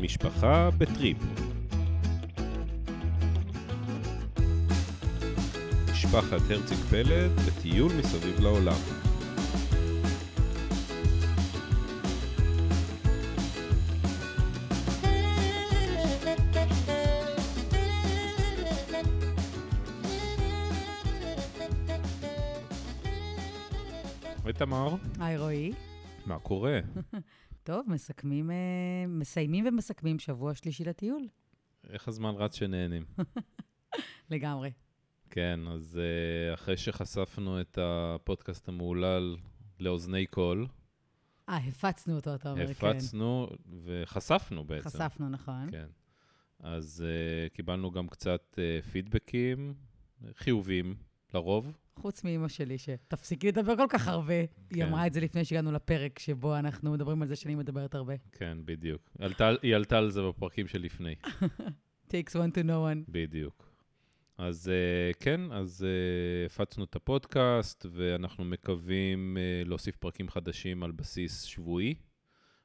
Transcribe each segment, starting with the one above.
משפחה בטריפ. משפחת הרציג פלד בטיול מסביב לעולם. היי תמר, היי רועי. מה קורה? טוב, מסכמים, אה, מסיימים ומסכמים שבוע שלישי לטיול. איך הזמן רץ שנהנים? לגמרי. כן, אז אה, אחרי שחשפנו את הפודקאסט המהולל לאוזני קול, אה, הפצנו אותו, אתה אומר, כן. הפצנו וחשפנו בעצם. חשפנו, נכון. כן. אז uh, קיבלנו גם קצת uh, פידבקים חיוביים, לרוב. חוץ מאימא שלי, שתפסיקי לדבר כל כך הרבה. היא כן. אמרה את זה לפני שהגענו לפרק שבו אנחנו מדברים על זה שאני מדברת הרבה. כן, בדיוק. עלתה, היא עלתה על זה בפרקים שלפני, takes one to know one. בדיוק. אז uh, כן, אז uh, הפצנו את הפודקאסט, ואנחנו מקווים uh, להוסיף פרקים חדשים על בסיס שבועי,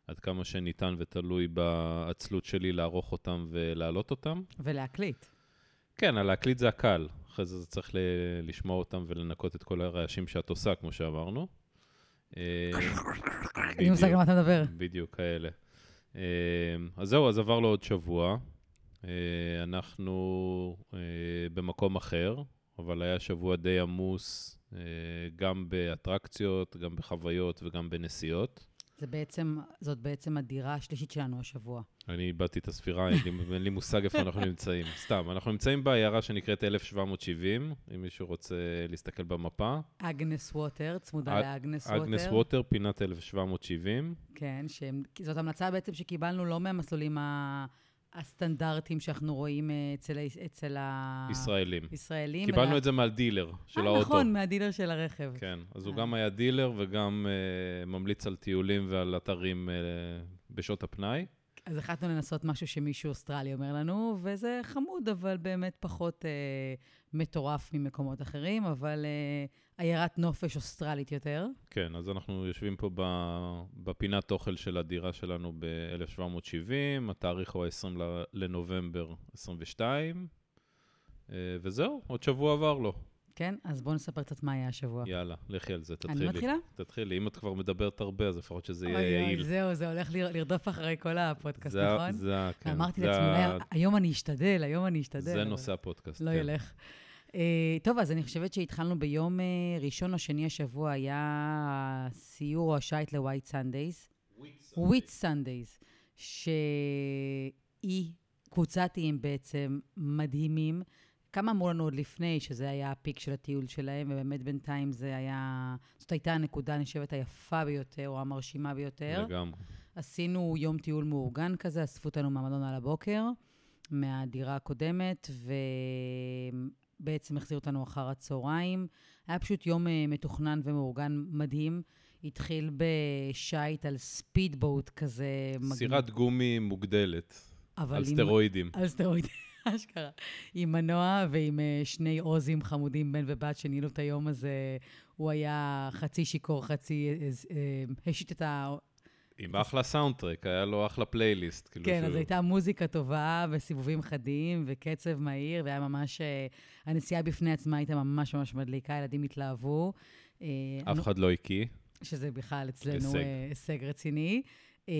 עד כמה שניתן ותלוי בעצלות שלי לערוך אותם ולהעלות אותם. ולהקליט. כן, להקליט זה הקל. אחרי זה צריך ל- לשמוע אותם ולנקות את כל הרעשים שאת עושה, כמו שאמרנו. אה, אין לי מושג על מה אתה מדבר. בדיוק, כאלה. אה, אז זהו, אז עבר לו עוד שבוע. אה, אנחנו אה, במקום אחר, אבל היה שבוע די עמוס, אה, גם באטרקציות, גם בחוויות וגם בנסיעות. זה בעצם, זאת בעצם הדירה השלישית שלנו השבוע. אני איבדתי את הספירה, אין לי, אין לי מושג איפה אנחנו נמצאים. סתם, אנחנו נמצאים בעיירה שנקראת 1770, אם מישהו רוצה להסתכל במפה. אגנס ווטר, צמודה אג- לאגנס ווטר. אגנס ווטר, פינת 1770. כן, שהם, זאת המלצה בעצם שקיבלנו לא מהמסלולים ה- הסטנדרטיים שאנחנו רואים אה, אצל, ה- אצל ישראלים. הישראלים. קיבלנו אלא- את זה מהדילר של אה, האוטו. נכון, מהדילר של הרכב. כן, אז הוא אה. גם היה דילר וגם אה, ממליץ על טיולים ועל אתרים אה, בשעות הפנאי. אז החלטנו לנסות משהו שמישהו אוסטרלי אומר לנו, וזה חמוד, אבל באמת פחות אה, מטורף ממקומות אחרים, אבל אה, עיירת נופש אוסטרלית יותר. כן, אז אנחנו יושבים פה בפינת אוכל של הדירה שלנו ב-1770, התאריך הוא ה-20 לנובמבר 22, uh, וזהו, עוד שבוע עבר לו. כן? אז בואו נספר קצת מה היה השבוע. יאללה, לכי על זה, תתחילי. אני מתחילה? תתחילי, אם את כבר מדברת הרבה, אז לפחות שזה אוי, יהיה אוי, יעיל. זהו, זה הולך לר- לרדוף אחרי כל הפודקאסט, נכון? זה, כן. אמרתי לעצמי, היום אני אשתדל, היום אני אשתדל. זה נושא הפודקאסט. לא כן. ילך. אה, טוב, אז אני חושבת שהתחלנו ביום אה, ראשון או שני השבוע, היה הסיור או השייט לווייט סנדייז. וויט סנדייז, שהיא, קבוצת איים בעצם מדהימים. כמה אמרו לנו עוד לפני שזה היה ה peak של הטיול שלהם, ובאמת בינתיים זה היה, זאת הייתה הנקודה, אני חושבת, היפה ביותר, או המרשימה ביותר. לגמרי. עשינו יום טיול מאורגן כזה, אספו אותנו מהמלון על הבוקר, מהדירה הקודמת, ובעצם החזירו אותנו אחר הצהריים. היה פשוט יום אה, מתוכנן ומאורגן מדהים. התחיל בשייט על ספידבוט כזה. מגניב. סירת גומי מוגדלת, על עם- סטרואידים. על סטרואידים, אשכרה. עם מנוע ועם אה, שני עוזים חמודים, בן ובת, שניהלו את היום הזה. הוא היה חצי שיכור, חצי... אה, השיט את ה... עם אחלה soundtrack, היה לו אחלה פלייליסט. כאילו כן, שהוא- אז הייתה מוזיקה טובה וסיבובים חדים וקצב מהיר, והיה ממש... אה, הנסיעה בפני עצמה הייתה ממש ממש מדליקה, ילדים התלהבו. אה, אף אחד לא הקיא. שזה בכלל אצלנו הישג. הישג, הישג רציני. אה,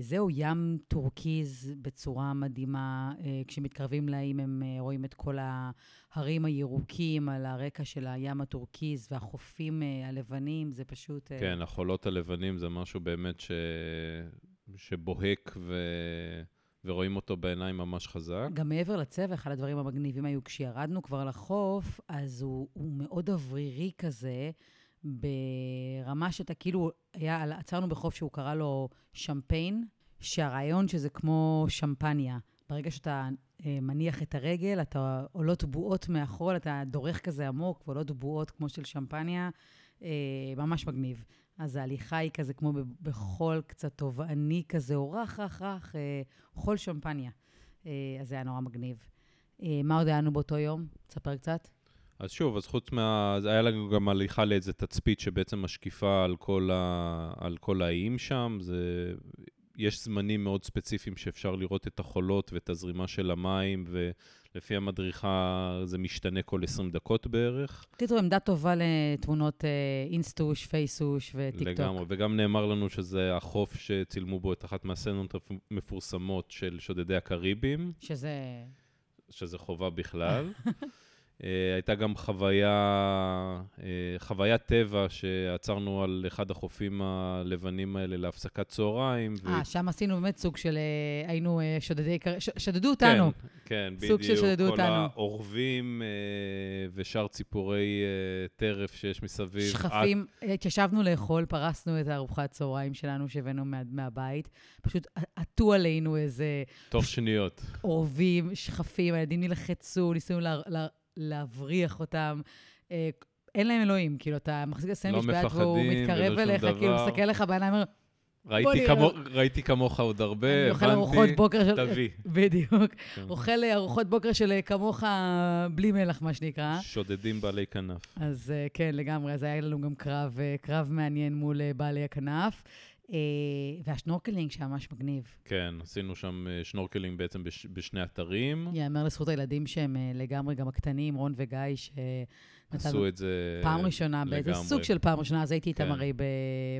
זהו, ים טורקיז בצורה מדהימה. אה, כשמתקרבים לים, הם אה, רואים את כל ההרים הירוקים על הרקע של הים הטורקיז והחופים הלבנים, זה פשוט... כן, החולות הלבנים זה משהו באמת ש... שבוהק ו... ורואים אותו בעיניים ממש חזק. גם מעבר לצבע, אחד הדברים המגניבים היו כשירדנו כבר לחוף, אז הוא, הוא מאוד אוורירי כזה, ברמה שאתה כאילו, היה, עצרנו בחוף שהוא קרא לו שמפיין, שהרעיון שזה כמו שמפניה. ברגע שאתה אה, מניח את הרגל, אתה עולות בועות מאחור, אתה דורך כזה עמוק, ועולות בועות כמו של שמפניה, אה, ממש מגניב. אז ההליכה היא כזה כמו בחול קצת תובעני כזה, או רך, רך, רך, אה, חול שמפניה. אה, אז זה היה נורא מגניב. אה, מה עוד היה לנו באותו יום? תספר קצת. אז שוב, אז חוץ מה... אז היה לנו גם הליכה לאיזה תצפית שבעצם משקיפה על כל, ה... על כל האיים שם. זה יש זמנים מאוד ספציפיים שאפשר לראות את החולות ואת הזרימה של המים, ולפי המדריכה זה משתנה כל 20 דקות בערך. קיצור, עמדה טובה לתמונות אה, אינסטוש, פייסוש וטיקטוק. לגמרי, וגם נאמר לנו שזה החוף שצילמו בו את אחת מהסצנות המפורסמות של שודדי הקריבים. שזה... שזה חובה בכלל. אה, הייתה גם חוויה, אה, חוויית טבע שעצרנו על אחד החופים הלבנים האלה להפסקת צהריים. אה, ו... שם עשינו באמת סוג של, אה, היינו שודדי, ש, שדדו אותנו. כן, כן, סוג בדיוק. של שדדו כל אותנו. האורבים ושאר ציפורי טרף שיש מסביב. שכפים, את... התיישבנו לאכול, פרסנו את הארוחת צהריים שלנו שהבאנו מה, מהבית. פשוט עטו עלינו איזה... תוך שניות. אורבים, שכפים, הילדים נלחצו, ניסינו לה... לה... להבריח אותם. אה, אין להם אלוהים, כאילו, אתה מחזיק את הסנדוויץ' ביד והוא מתקרב אליך, כאילו, מסתכל לך בעיניים, אומר, ראיתי, כמו, ראיתי כמוך עוד הרבה, הבנתי. אוכל ארוחות בוקר של... תביא. בדיוק. כן. אוכל ארוחות בוקר של כמוך בלי מלח, מה שנקרא. שודדים בעלי כנף. אז כן, לגמרי. אז היה לנו גם קרב, קרב מעניין מול בעלי הכנף. והשנורקלינג שהיה ממש מגניב. כן, עשינו שם שנורקלינג בעצם בש, בשני אתרים. יאמר לזכות הילדים שהם לגמרי גם הקטנים, רון וגיא, שנתנו... עשו את זה פעם ראשונה, באיזה סוג של פעם ראשונה, אז הייתי איתם כן. הרי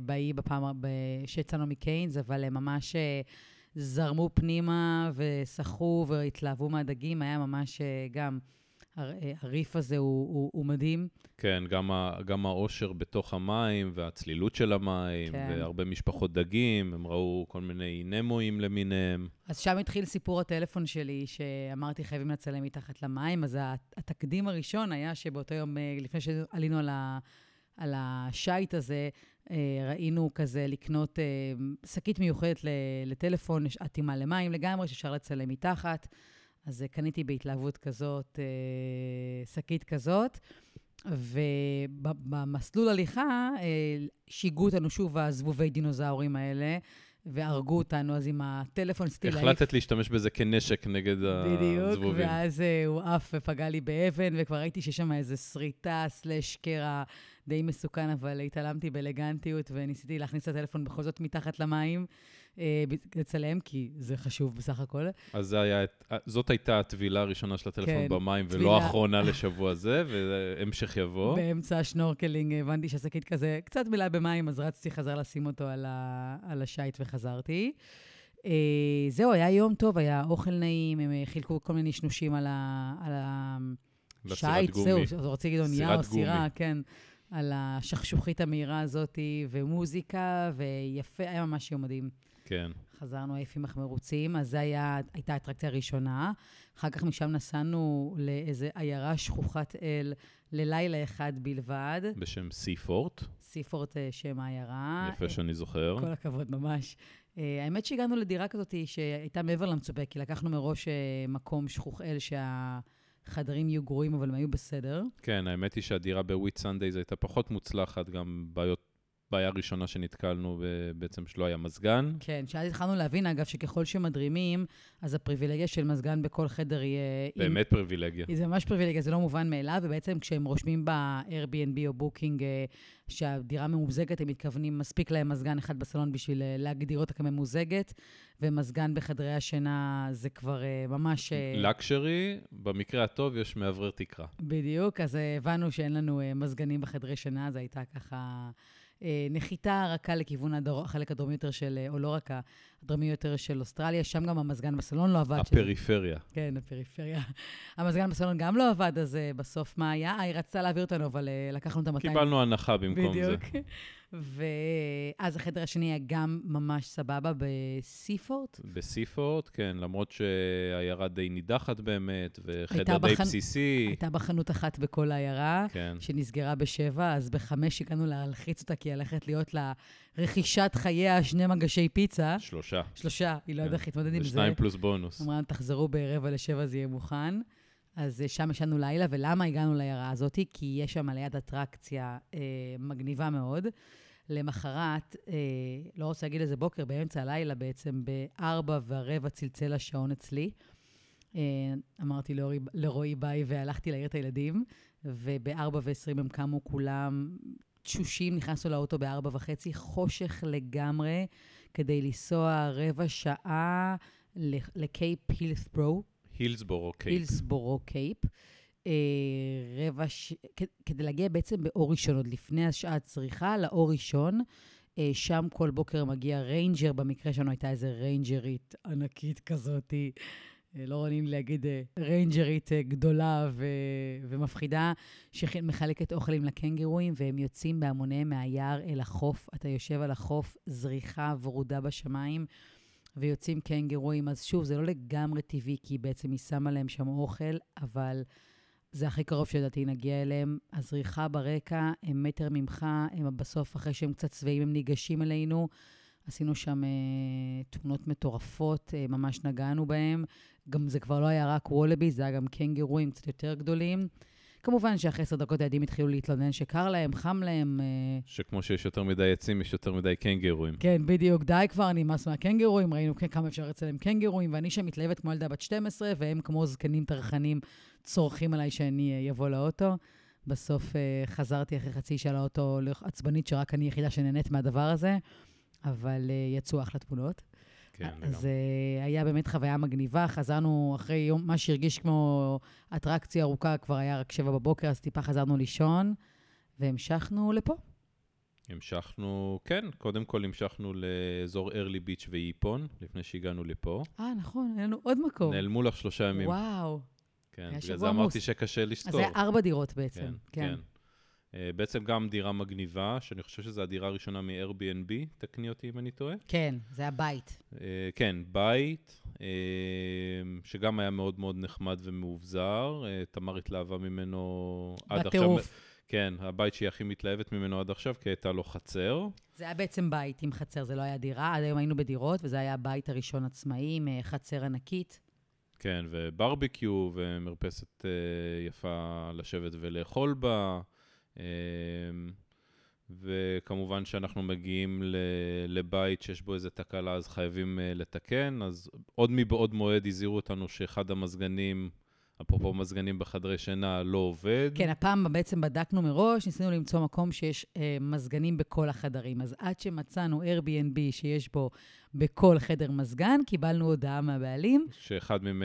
באי בפעם שיצאנו מקיינס, אבל הם ממש זרמו פנימה ושחו והתלהבו מהדגים, היה ממש גם... הריף הזה הוא, הוא, הוא מדהים. כן, גם, ה, גם האושר בתוך המים והצלילות של המים, כן. והרבה משפחות דגים, הם ראו כל מיני נמואים למיניהם. אז שם התחיל סיפור הטלפון שלי, שאמרתי חייבים לצלם מתחת למים, אז התקדים הראשון היה שבאותו יום, אה, לפני שעלינו על, ה, על השייט הזה, אה, ראינו כזה לקנות אה, שקית מיוחדת לטלפון, אטימה למים לגמרי, שאפשר לצלם מתחת. אז אה, קניתי בהתלהבות כזאת, אה, שקית כזאת, ובמסלול הליכה אה, שיגעו אותנו שוב הזבובי דינוזאורים האלה. והרגו אותנו, אז עם הטלפון להעיף. החלטת להשתמש בזה כנשק נגד הזבובים. בדיוק, ואז הוא עף ופגע לי באבן, וכבר ראיתי שיש שם איזה שריטה סלש קרע די מסוכן, אבל התעלמתי באלגנטיות, וניסיתי להכניס את הטלפון בכל זאת מתחת למים. אה, לצלם, כי זה חשוב בסך הכל. אז היה, זאת הייתה הטבילה הראשונה של הטלפון כן, במים, טבילה... ולא האחרונה לשבוע זה, והמשך יבוא. באמצע השנורקלינג הבנתי שהשקית כזה קצת מילה במים, אז רצתי חזר לשים אותו על, ה, על השייט וחזרתי. Uh, זהו, היה יום טוב, היה אוכל נעים, הם חילקו כל מיני שנושים על, ה, על השייט, זהו, רציתי להגיד אונייה או סירה, כן. על השכשוכית המהירה הזאת, ומוזיקה, ויפה, היה ממש יום מדהים. כן. חזרנו עייפים אך מרוצים, אז זו הייתה האטרקציה הראשונה. אחר כך משם נסענו לאיזו עיירה שכוחת אל ללילה אחד בלבד. בשם סי-פורט. סי-פורט אה, שם העיירה. יפה שאני זוכר. כל הכבוד, ממש. אה, האמת שהגענו לדירה כזאת שהייתה מעבר למצופה, כי לקחנו מראש מקום שכוח אל שהחדרים יהיו גרועים, אבל הם היו בסדר. כן, האמת היא שהדירה בוויט סנדייז הייתה פחות מוצלחת, גם בעיות בעיה ראשונה שנתקלנו בעצם שלא היה מזגן. כן, שאז התחלנו להבין, אגב, שככל שמדרימים, אז הפריבילגיה של מזגן בכל חדר יהיה... באמת עם... פריבילגיה. זה ממש פריבילגיה, זה לא מובן מאליו, ובעצם כשהם רושמים ב-Airbnb או בוקינג אה, שהדירה ממוזגת, הם מתכוונים, מספיק להם מזגן אחד בסלון בשביל אה, להגדיר אותה כממוזגת, ומזגן בחדרי השינה זה כבר אה, ממש... לקשרי, במקרה הטוב יש מאוורר תקרה. בדיוק, אז הבנו שאין לנו מזגנים בחדרי שינה, זה הייתה ככה... אה, נחיתה רכה לכיוון הדור, החלק הדרומי יותר של, אה, או לא רכה, הדרומי יותר של אוסטרליה, שם גם המזגן בסלון לא עבד. הפריפריה. של... כן, הפריפריה. המזגן בסלון גם לא עבד, אז uh, בסוף מה היה? היא רצתה להעביר אותנו, אבל לקחנו את ה-200. קיבלנו הנחה במקום בדיוק. זה. בדיוק. ואז החדר השני היה גם ממש סבבה בסיפורט. בסיפורט, כן, למרות שהעיירה די נידחת באמת, וחדר די בחנ... בסיסי. הייתה בחנות אחת בכל העיירה, כן. שנסגרה בשבע, אז בחמש הגענו להלחיץ אותה, כי היא הולכת להיות לה רכישת חייה שני מגשי פיצה. שלושה. שלושה, היא לא יודעת איך להתמודד עם זה. ושניים פלוס בונוס. אמרה, תחזרו ברבע לשבע, זה יהיה מוכן. אז אה, שם ישנו לילה, ולמה הגענו לעיירה הזאת? כי יש שם ליד אטרקציה אה, מגניבה מאוד. למחרת, אה, לא רוצה להגיד איזה בוקר, באמצע הלילה בעצם, בארבע ורבע צלצל השעון אצלי. אה, אמרתי לרועי, לרועי ביי והלכתי להעיר את הילדים, ובארבע ועשרים הם קמו כולם תשושים, נכנסנו לאוטו בארבע וחצי, חושך לגמרי. כדי לנסוע רבע שעה לקייפ הילסברו, הילסבורו קייפ. הילסבורו קייפ. אה, רבע ש... כ- כדי להגיע בעצם באור ראשון, עוד לפני השעת זריחה, לאור ראשון. אה, שם כל בוקר מגיע ריינג'ר, במקרה שלנו הייתה איזה ריינג'רית ענקית כזאתי. אה, לא לי להגיד אה, ריינג'רית אה, גדולה ו... ומפחידה, שמחלקת אוכלים לקנגרואים, והם יוצאים בהמוניהם מהיער אל החוף. אתה יושב על החוף, זריחה ורודה בשמיים, ויוצאים קנגרואים. אז שוב, זה לא לגמרי טבעי, כי בעצם היא שמה להם שם אוכל, אבל זה הכי קרוב שלדעתי נגיע אליהם. הזריחה ברקע, הם מטר ממך, הם בסוף, אחרי שהם קצת שבעים, הם ניגשים אלינו. עשינו שם אה, תמונות מטורפות, אה, ממש נגענו בהם. גם זה כבר לא היה רק וולבי, זה היה גם קנגרואים קצת יותר גדולים. כמובן שאחרי עשר דקות הילדים התחילו להתלונן שקר להם, חם להם. אה, שכמו שיש יותר מדי עצים, יש יותר מדי קנגרואים. כן, בדיוק, די כבר, נמאס מהקנגרואים, ראינו כן, כמה אפשר אצלם קנגרואים, ואני שם מתלהבת כמו ילדה בת 12, והם כמו זקנים טרחנים צורכים עליי שאני אבוא לאוטו. בסוף אה, חזרתי אחרי חצי שעה לאוטו עצבנית, שרק אני היחידה שנהנית מהדבר הזה, אבל אה, יצאו אחלה תמונות. כן, אז לגמרי. uh, היה באמת חוויה מגניבה, חזרנו אחרי יום, מה שהרגיש כמו אטרקציה ארוכה, כבר היה רק שבע בבוקר, אז טיפה חזרנו לישון, והמשכנו לפה. המשכנו, כן, קודם כל המשכנו לאזור ארלי ביץ' ואיפון, לפני שהגענו לפה. אה, נכון, היה לנו עוד מקום. נעלמו לך שלושה ימים. וואו. כן, בגלל זה אמרתי. שקשה אז לזכור. זה ארבע דירות בעצם. כן, כן. אה, בעצם גם דירה מגניבה, שאני חושב שזו הדירה הראשונה מ-Airbnb, תקני אותי אם אני טועה. כן, זה היה בית. אה, כן, בית, אה, שגם היה מאוד מאוד נחמד ומאובזר. תמר התלהבה ממנו עד עכשיו. בטירוף. כן, הבית שהיא הכי מתלהבת ממנו עד עכשיו, כי הייתה לו חצר. זה היה בעצם בית עם חצר, זה לא היה דירה. עד היום היינו בדירות, וזה היה הבית הראשון עצמאי עם חצר ענקית. כן, וברביקיו, ומרפסת אה, יפה לשבת ולאכול בה. אה, וכמובן שאנחנו מגיעים לבית שיש בו איזה תקלה, אז חייבים אה, לתקן. אז עוד מבעוד מועד הזהירו אותנו שאחד המזגנים, אפרופו מזגנים בחדרי שינה, לא עובד. כן, הפעם בעצם בדקנו מראש, ניסינו למצוא מקום שיש אה, מזגנים בכל החדרים. אז עד שמצאנו Airbnb שיש בו בכל חדר מזגן, קיבלנו הודעה מהבעלים. שאחד ממ...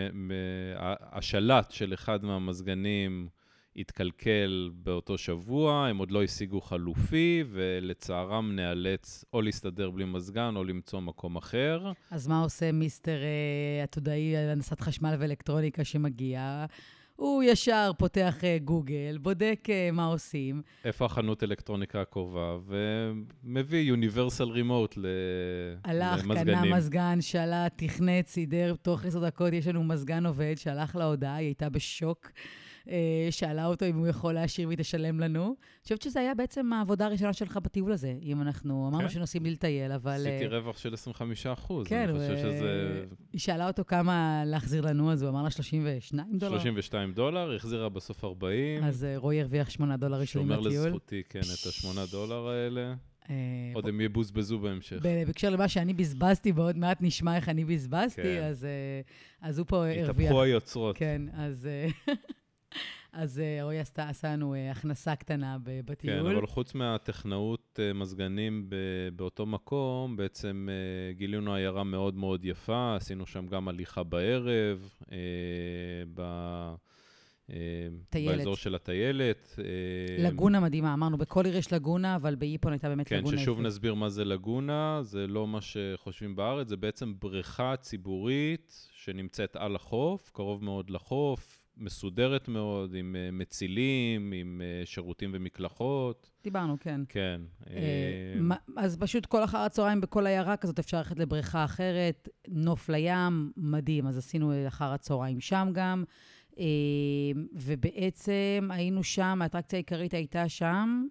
השלט של אחד מהמזגנים התקלקל באותו שבוע, הם עוד לא השיגו חלופי, ולצערם נאלץ או להסתדר בלי מזגן או למצוא מקום אחר. אז מה עושה מיסטר אה, עתודאי על הנדסת חשמל ואלקטרוניקה שמגיע? הוא ישר פותח אה, גוגל, בודק אה, מה עושים. איפה החנות אלקטרוניקה הקרובה, ומביא Universal Remote ל... הלך, קנה למזגנים. מזגן, שלט, תכנת, סידר, תוך עשר דקות יש לנו מזגן עובד, שלח לה הודעה, היא הייתה בשוק. אה, שאלה אותו אם הוא יכול להשאיר והיא תשלם לנו. אני חושבת שזה היה בעצם העבודה הראשונה שלך בטיול הזה, אם אנחנו אמרנו כן. שנוסעים בלי לטייל, אבל... עשיתי אה, רווח של 25 אחוז, כן, אני חושב ו- שזה היא שאלה אותו כמה להחזיר לנו, אז הוא אמר לה 32 דולר. 32 דולר, החזירה בסוף 40. אז אה, רועי הרוויח 8 דולר ראשונים שומר בטיול. לזכותי, כן, את השמונה דולר האלה. עוד הם יבוזבזו בהמשך. ב- בהקשר למה שאני בזבזתי, ועוד מעט נשמע איך אני בזבזתי, כן. אז, הוא פה הרוויח. התהפכו היוצרות. כן, אז, אז אה, רועי עשתה, עשה לנו אה, הכנסה קטנה ב- כן, בטיול. אבל חוץ מהטכנאות אה, מזגנים באותו מקום, בעצם אה, גילינו עיירה מאוד מאוד יפה, עשינו שם גם הליכה בערב, אה, ב- אה, טיילת. באזור של הטיילת. אה, לגונה מדהימה, אמרנו, בכל עיר יש לגונה, אבל באיפון הייתה באמת כן, לגונה ששוב יפה. נסביר מה זה לגונה, זה לא מה שחושבים בארץ, זה בעצם בריכה ציבורית שנמצאת על החוף, קרוב מאוד לחוף, מסודרת מאוד, עם אה, מצילים, עם אה, שירותים ומקלחות. דיברנו, כן. כן. אה, אז פשוט כל אחר הצהריים בכל עיירה כזאת אפשר ללכת לבריכה אחרת, נוף לים, מדהים. אז עשינו אחר הצהריים שם גם. ובעצם היינו שם, האטרקציה העיקרית הייתה שם.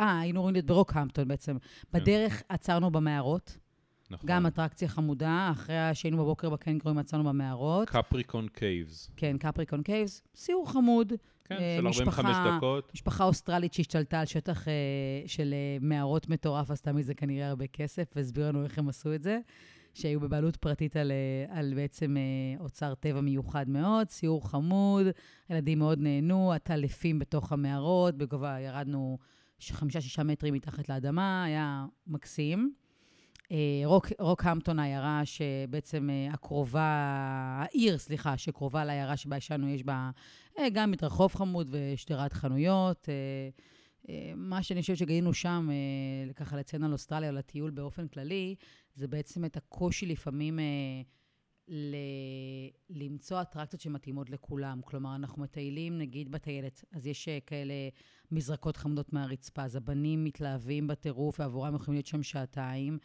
אה, היינו אמורים להיות ברוקהמפטון בעצם. בדרך עצרנו במערות, נכון. גם אטרקציה חמודה, אחרי שהיינו בבוקר בקנגרואים עצרנו במערות. קפריקון קייבס. כן, קפריקון קייבס, סיור חמוד. כן, אה, של 45 משפחה- דקות. משפחה אוסטרלית שהשתלטה על שטח אה, של אה, מערות מטורף, אז תמיד זה כנראה הרבה כסף, והסבירו לנו איך הם עשו את זה, שהיו בבעלות פרטית על, אה, על בעצם אה, אוצר טבע מיוחד מאוד, סיור חמוד, הילדים מאוד נהנו, עטלפים בתוך המערות, בגובה ירדנו חמישה-שישה מטרים מתחת לאדמה, היה מקסים. אה, רוק, רוקהמפטון, העיירה שבעצם אה, הקרובה, העיר, סליחה, שקרובה לעיירה שבה ישנו, יש בה אה, גם מדרחוב חמוד ושדרת חנויות. מה שאני חושבת שגילינו שם, ככה לציין על אוסטרליה או לטיול באופן כללי, זה בעצם את הקושי לפעמים ל... למצוא אטרקציות שמתאימות לכולם. כלומר, אנחנו מטיילים, נגיד, בטיילת, אז יש כאלה מזרקות חמודות מהרצפה, אז הבנים מתלהבים בטירוף, ועבורם יכולים להיות שם שעתיים,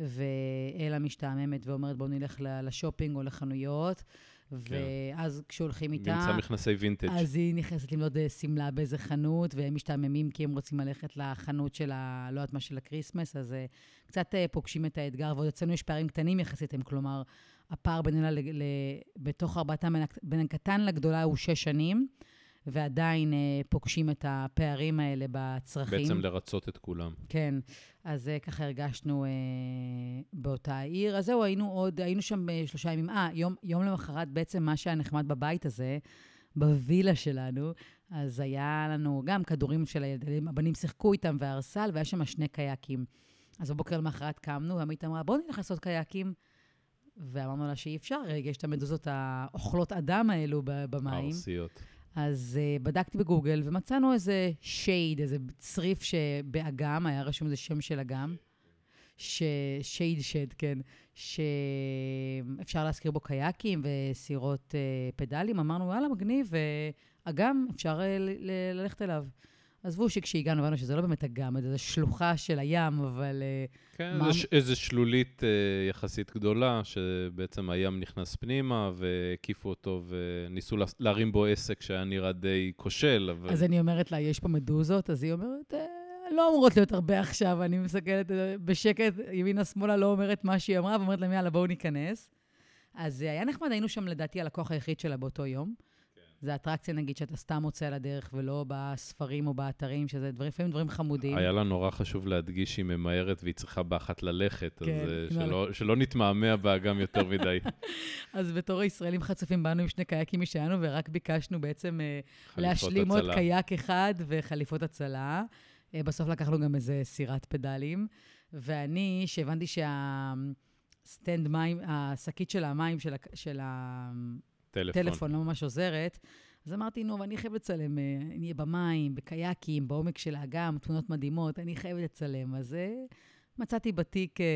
ואלה משתעממת ואומרת, בואו נלך לשופינג או לחנויות. ואז כשהולכים איתה... נמצא מכנסי וינטג'. אז היא נכנסת למדוד אה, שמלה באיזה חנות, והם משתעממים כי הם רוצים ללכת לחנות של ה... לא יודעת מה, של ה Christmas, אז אה, קצת אה, פוגשים את האתגר, ועוד אצלנו יש פערים קטנים יחסית, הם כלומר, הפער בינינה ל... ל... בתוך ארבעתם, בין הקטן לגדולה הוא שש שנים, ועדיין אה, פוגשים את הפערים האלה בצרכים. בעצם לרצות את כולם. כן, אז אה, ככה הרגשנו אה, באותה עיר. אז זהו, היינו עוד, היינו שם אה, שלושה ימים. אה, יום, יום למחרת, בעצם מה שהיה נחמד בבית הזה, בווילה שלנו, אז היה לנו גם כדורים של הילדים, הבנים שיחקו איתם והרסל, והיה שם שני קייקים. אז בבוקר למחרת קמנו, ועמית אמרה, בואו נלך לעשות קייקים. ואמרנו לה שאי אפשר, יש את המדוזות האוכלות אדם האלו במים. ארסיות. אז uh, בדקתי בגוגל ומצאנו איזה שייד, איזה צריף שבאגם, היה רשום איזה שם של אגם, שייד שד, כן, שאפשר להזכיר בו קייקים וסירות uh, פדלים. אמרנו, וואלה, מגניב, ואגם, אפשר uh, ל- ל- ללכת אליו. עזבו שכשהגענו הבנו שזה לא באמת אגם, זה שלוחה של הים, אבל... Uh, כן, מה- ש- איזו שלולית אה, יחסית גדולה, שבעצם הים נכנס פנימה, והקיפו אותו, וניסו לה- להרים בו עסק שהיה נראה די כושל, אבל... אז אני אומרת לה, יש פה מדוזות? אז היא אומרת, "אה, לא אמורות להיות הרבה עכשיו. אני מסתכלת אה, בשקט, ימינה-שמאלה לא אומרת מה שהיא אמרה, ואומרת להם, יאללה, בואו ניכנס. אז אה, היה נחמד, היינו שם לדעתי הלקוח היחיד שלה באותו יום. זה אטרקציה, נגיד, שאתה סתם מוצא על הדרך, ולא בספרים או באתרים, שזה דברים, לפעמים דברים חמודים. היה לה נורא חשוב להדגיש שהיא ממהרת והיא צריכה באחת ללכת, אז כן, אה, לא, שלא- שלא נתמהמה באגם יותר מדי. אז בתור ישראלים חצופים באנו עם שני קייקים משלנו, ורק ביקשנו בעצם אה, להשלים עוד הצלה. קייק אחד וחליפות הצלה. אה, בסוף לקחנו גם איזה סירת פדלים. ואני, שהבנתי שהסטנד מים, השקית של המים של, של טלפון. הטלפון לא ממש עוזרת, אז אמרתי, נו, אני חייבת לצלם, אה, אני אהיה במים, בקייקים, בעומק של האגם, תמונות מדהימות, אני חייבת לצלם. אז אה, מצאתי בתיק אה,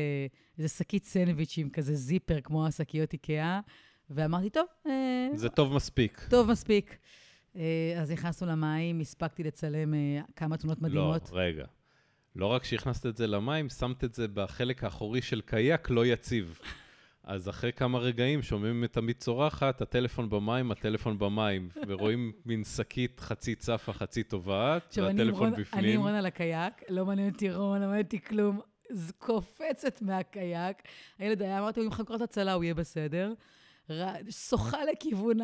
איזה שקית סנדוויצ'ים, כזה זיפר, כמו השקיות איקאה, ואמרתי, טוב, זה טוב מספיק. טוב מספיק. אז נכנסנו למים, הספקתי לצלם כמה תמונות מדהימות. לא, רגע. לא רק שהכנסת את זה למים, שמת את זה בחלק האחורי של קייק לא יציב. אז אחרי כמה רגעים שומעים את עמית צורחת, הטלפון במים, הטלפון במים, ורואים מין שקית חצי צפה, חצי טובעת, אני והטלפון רון- אני בפנים. עם רון על הקייק, לא מעניין אותי רון, לא מעניין אותי כלום. קופצת מהקייק. הילד היה, אמרתי לו, אם חקרות הצלה, הוא יהיה בסדר. שוחה לכיוון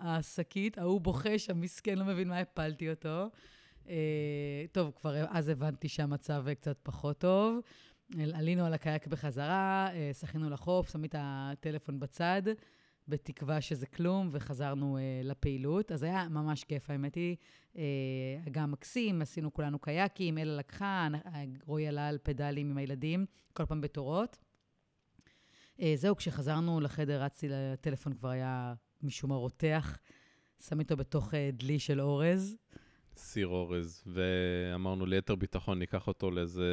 השקית, ההוא בוכה שם, מסכן, לא מבין מה הפלתי אותו. אה, טוב, כבר אז הבנתי שהמצב קצת פחות טוב. עלינו על הקייק בחזרה, אה, שחינו לחוף, שמים את הטלפון בצד, בתקווה שזה כלום, וחזרנו אה, לפעילות. אז היה ממש כיף, האמת היא. אה, גם מקסים, עשינו כולנו קייקים, אלה לקחה, רועי עלה על פדלים עם הילדים, כל פעם בתורות. זהו, כשחזרנו לחדר, רצתי לטלפון, כבר היה משום מה רותח. שם איתו בתוך דלי של אורז. סיר אורז, ואמרנו ליתר ביטחון, ניקח אותו לאיזה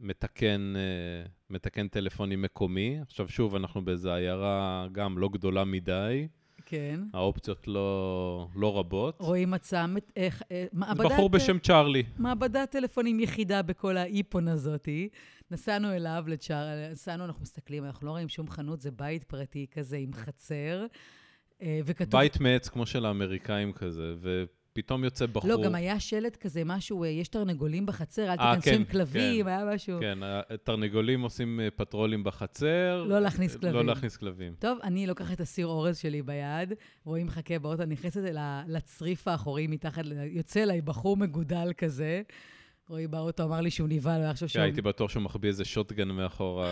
מתקן, אה, מתקן טלפוני מקומי. עכשיו שוב, אנחנו באיזו עיירה גם לא גדולה מדי, כן. האופציות לא, לא רבות. מצא מת- איך, אה, מעבדת... בחור בשם צ'ארלי. מעבדת טלפונים יחידה בכל האיפון הזאתי. נסענו אליו, לצ'אר... נסענו, אנחנו מסתכלים, אנחנו לא רואים שום חנות, זה בית פרטי כזה עם חצר. אה, וכתוב... בית מעץ כמו של האמריקאים כזה, ופתאום יוצא בחור. לא, גם היה שלט כזה, משהו, אה, יש תרנגולים בחצר, אל אה, תיכנסו כן, עם כלבים, כן. היה משהו. כן, התרנגולים עושים אה, פטרולים בחצר. לא להכניס כלבים. לא להכניס כלבים. טוב, אני לוקחת את הסיר אורז שלי ביד, רואים מחכה באוטו, נכנסת לצריף האחורי מתחת, יוצא אליי בחור מגודל כזה. רועי באוטו אמר לי שהוא נבהל, הוא עכשיו כן, שם. הייתי בטוח שהוא מחביא איזה שוטגן מאחורה.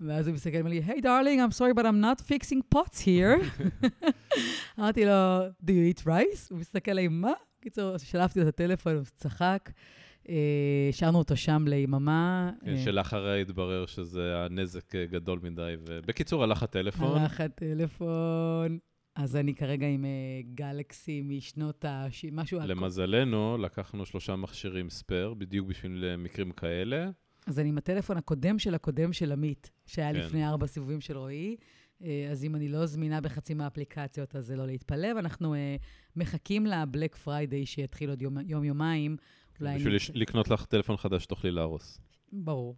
ואז הוא מסתכל ואומר לי, היי דארלינג, I'm sorry, but I'm not fixing pots here. אמרתי לו, do you eat rice? הוא מסתכל עליי, מה? בקיצור, שלפתי לו את הטלפון, הוא צחק. אה, השארנו אותו שם ליממה. כן, אה, שלאחריה התברר שזה הנזק אה, גדול מדי. ובקיצור, הלך הטלפון. הלך הטלפון. אז אני כרגע עם אה, גלקסי משנות ה... משהו... למזלנו, לקחנו שלושה מכשירים spare, בדיוק בשביל אה, מקרים כאלה. אז אני עם הטלפון הקודם של הקודם של עמית, שהיה כן. לפני ארבע סיבובים של רועי. אה, אז אם אני לא זמינה בחצי מהאפליקציות, אז זה לא להתפלא, ואנחנו אה, מחכים ל Black Friday שיתחיל עוד יום- יום-יומיים. אולי בשביל לש- לקנות לך טלפון חדש שתוכלי להרוס. ברור.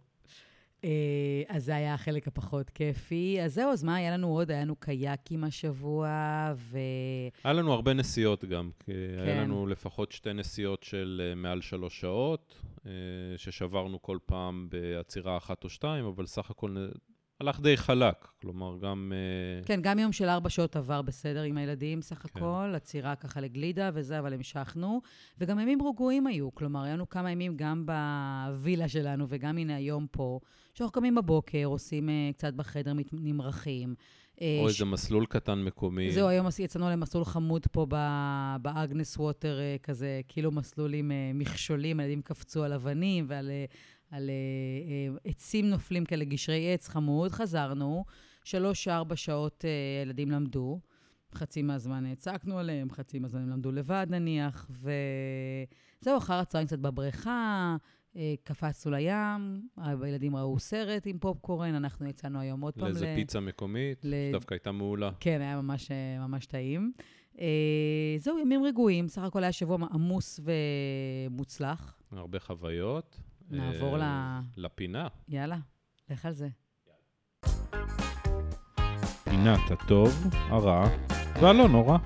אה, אז זה היה החלק הפחות כיפי. אז זהו, אז מה היה לנו עוד? היה לנו קייקים השבוע, ו... היה לנו הרבה נסיעות גם, כי היה כן. לנו לפחות שתי נסיעות של אה, מעל שלוש שעות, אה, ששברנו כל פעם בעצירה אחת או שתיים, אבל סך הכל הלך די חלק. כלומר, גם... כן, גם יום של ארבע שעות עבר בסדר עם הילדים, סך כן. הכל, עצירה ככה לגלידה וזה, אבל המשכנו. וגם ימים רגועים היו, כלומר, היה לנו כמה ימים גם בווילה שלנו, וגם הנה היום פה, שאנחנו קמים בבוקר, עושים אה, קצת בחדר, נמרחים. אה, או ש- איזה מסלול קטן מקומי. זהו, היום יצאנו למסלול חמוד פה ב- באגנס ווטר, אה, כזה, כאילו מסלול עם אה, מכשולים, הילדים קפצו על אבנים ועל אה, על, אה, אה, עצים נופלים כאלה, גשרי עץ חמוד, חזרנו, שלוש-ארבע שעות אה, ילדים למדו, חצי מהזמן הצקנו עליהם, חצי מהזמן הם למדו לבד נניח, וזהו, אחר הצהריים קצת בבריכה, קפצנו לים, הילדים ראו סרט עם פופקורן, אנחנו יצאנו היום עוד פעם לאיזה פיצה מקומית, ל- שדווקא הייתה מעולה. כן, היה ממש, אה, ממש טעים. אה, זהו, ימים רגועים, סך הכל היה שבוע עמוס ומוצלח. הרבה חוויות. נעבור אה, ל- לפינה. יאללה, לך על זה. פינת הטוב, הרע והלא נורא.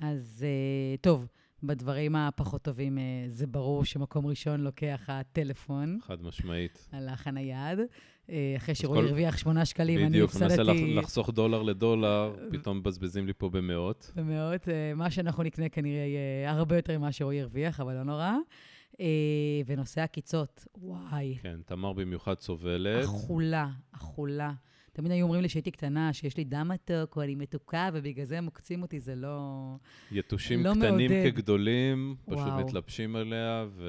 אז אה, טוב, בדברים הפחות טובים, אה, זה ברור שמקום ראשון לוקח הטלפון חד משמעית. הלך הנייד. אה, אחרי שרועי כל- הרוויח שמונה שקלים, אני בדיוק, מנסה הפסדתי לח- לחסוך דולר לדולר, פתאום מבזבזים לי פה במאות. במאות. אה, מה שאנחנו נקנה כנראה יהיה הרבה יותר ממה שרועי הרוויח, אבל לא נורא. אה, ונושא עקיצות, וואי. כן, תמר במיוחד סובלת. אכולה, אכולה. תמיד היו אומרים לי שהייתי קטנה, שיש לי דם מתוק, או אני מתוקה, ובגלל זה הם עוקצים אותי, זה לא... יתושים לא קטנים מעודד. כגדולים, פשוט וואו. מתלבשים עליה, ו...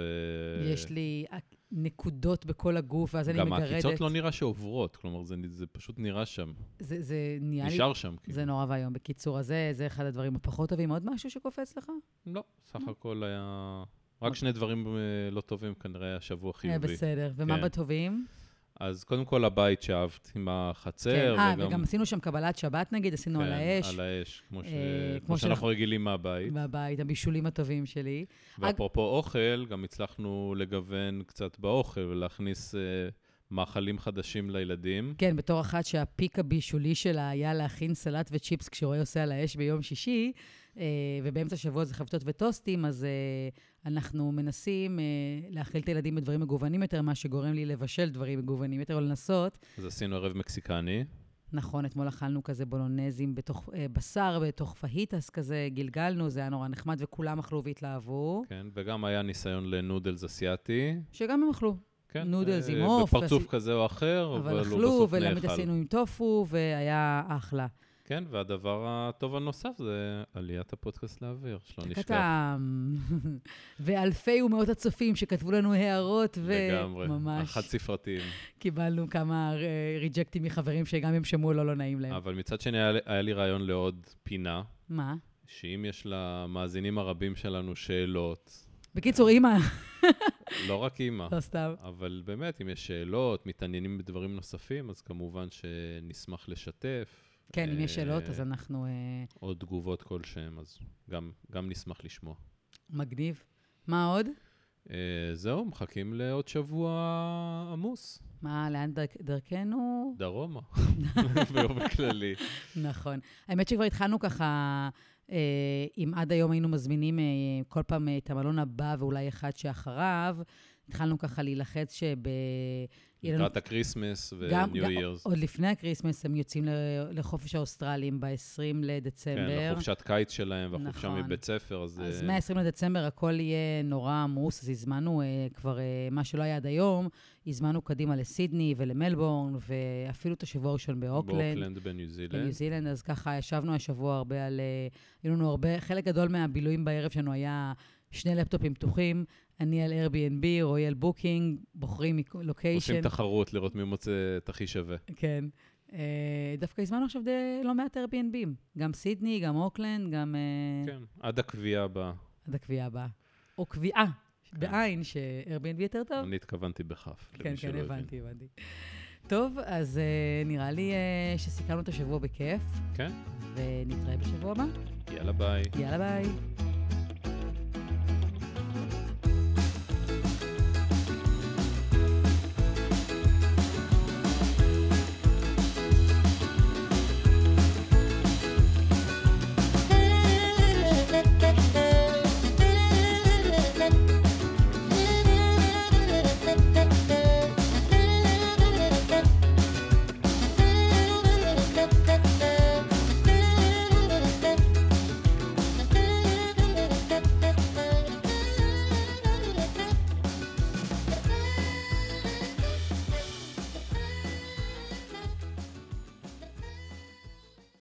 יש לי נקודות בכל הגוף, ואז אני גם מגרדת. העקיצות לא נראה שעוברות, כלומר, זה, זה פשוט נראה שם. זה, זה נהיה לי... נשאר שם, כאילו. זה נורא ואיום. בקיצור, אז זה, זה אחד הדברים הפחות טובים. עוד משהו שקופץ לך? לא, סך הכל היה... רק שני דברים אה, לא טובים כנראה היה שבוע אה, חיובי. בסדר. ומה כן. בטובים? אז קודם כל הבית שאהבת עם החצר, כן. אה, וגם... וגם עשינו שם קבלת שבת, נגיד, עשינו על האש. על האש, כמו, ש... אה, כמו שאנחנו שאנחנו- רגילים מהבית. בבית, הבישולים הטובים שלי. ואפרופו אוכל, גם הצלחנו לגוון קצת באוכל ולהכניס אה, מאכלים חדשים לילדים. כן, בתור אחת שהפיק הבישולי שלה היה להכין סלט וצ'יפס כשרועי עושה על האש ביום שישי, אה, ובאמצע השבוע זה חביתות וטוסטים, אז אה, אנחנו מנסים אה, להאכיל את הילדים בדברים מגוונים יותר, מה שגורם לי לבשל דברים מגוונים יותר, או לנסות. אז עשינו ערב מקסיקני. נכון, אתמול אכלנו כזה בולונזים בתוך אה, בשר, בתוך פהיטס כזה, גלגלנו, זה היה נורא נחמד, וכולם אכלו והתלהבו. כן, וגם היה ניסיון לנודלס אסיאתי. שגם הם אכלו. כן, נודלס אה, עם עוף, בפרצוף עשי- כזה או אחר, אבל, אבל הוא אכלו, בסוף נאכל. עשינו עם טופו, והיה אחלה. כן, והדבר הטוב הנוסף זה עליית הפודקאסט לאוויר, שלא נשכח. קטם. ואלפי ומאות הצופים שכתבו לנו הערות, לגמרי, וממש החד-ספרתיים. קיבלנו כמה ריג'קטים מחברים שגם הם שמעו לא לא נעים להם. אבל מצד שני, היה היה לי רעיון לעוד פינה, מה? שאם יש למאזינים הרבים שלנו שאלות, בקיצור, אימא, לא רק אימא, לא סתם. אבל באמת, אם יש שאלות, מתעניינים בדברים נוספים, אז כמובן שנשמח לשתף. כן, אם יש אה, שאלות, אז אנחנו... אה, או תגובות כלשהם, אז גם, גם נשמח לשמוע. מגניב. מה עוד? אה, זהו, מחכים לעוד שבוע עמוס, מה, לאן דרכ- דרכנו? דרומה, באופן כללי. נכון. האמת שכבר התחלנו ככה, אה, אם עד היום היינו מזמינים אה, כל פעם אה, את המלון הבא ואולי אחד שאחריו, התחלנו ככה להילחץ שב... לקראת ה Christmas ו New גם- Year's. עוד לפני ה Christmas הם יוצאים לחופש האוסטרלים ב-20 כן, לדצמבר. לחופשת קיץ שלהם והחופשה נכון. מבית ספר, אז... אז אה, מ-20 לדצמבר הכל יהיה נורא עמוס, אז הזמנו אה, כבר אה, מה שלא היה עד היום, הזמנו קדימה לסידני ולמלבורן, ואפילו את השבוע הראשון באוקלנד. באוקלנד בניו זילנד. בניו זילנד, אז ככה ישבנו השבוע הרבה על... היו לנו הרבה, חלק גדול מהבילויים בערב שלנו היה שני לפטופים פתוחים, אני על Airbnb, רועי על בוקינג, בוחרים location. עושים תחרות לראות מי מוצא את הכי שווה. כן. אה, דווקא הזמנו עכשיו די לא מעט Airbnb, גם סידני, גם אוקלנד, גם... אה, כן, עד הקביעה הבאה. עד הקביעה הבאה. או קביעה, בעין, ש-Airbnb יותר טוב. אני התכוונתי בכף, כן, כן. הבנתי, הבנתי. טוב, אז uh, נראה לי uh, שסיכמנו את השבוע בכיף, כן, ונתראה בשבוע הבא. יאללה ביי. יאללה ביי.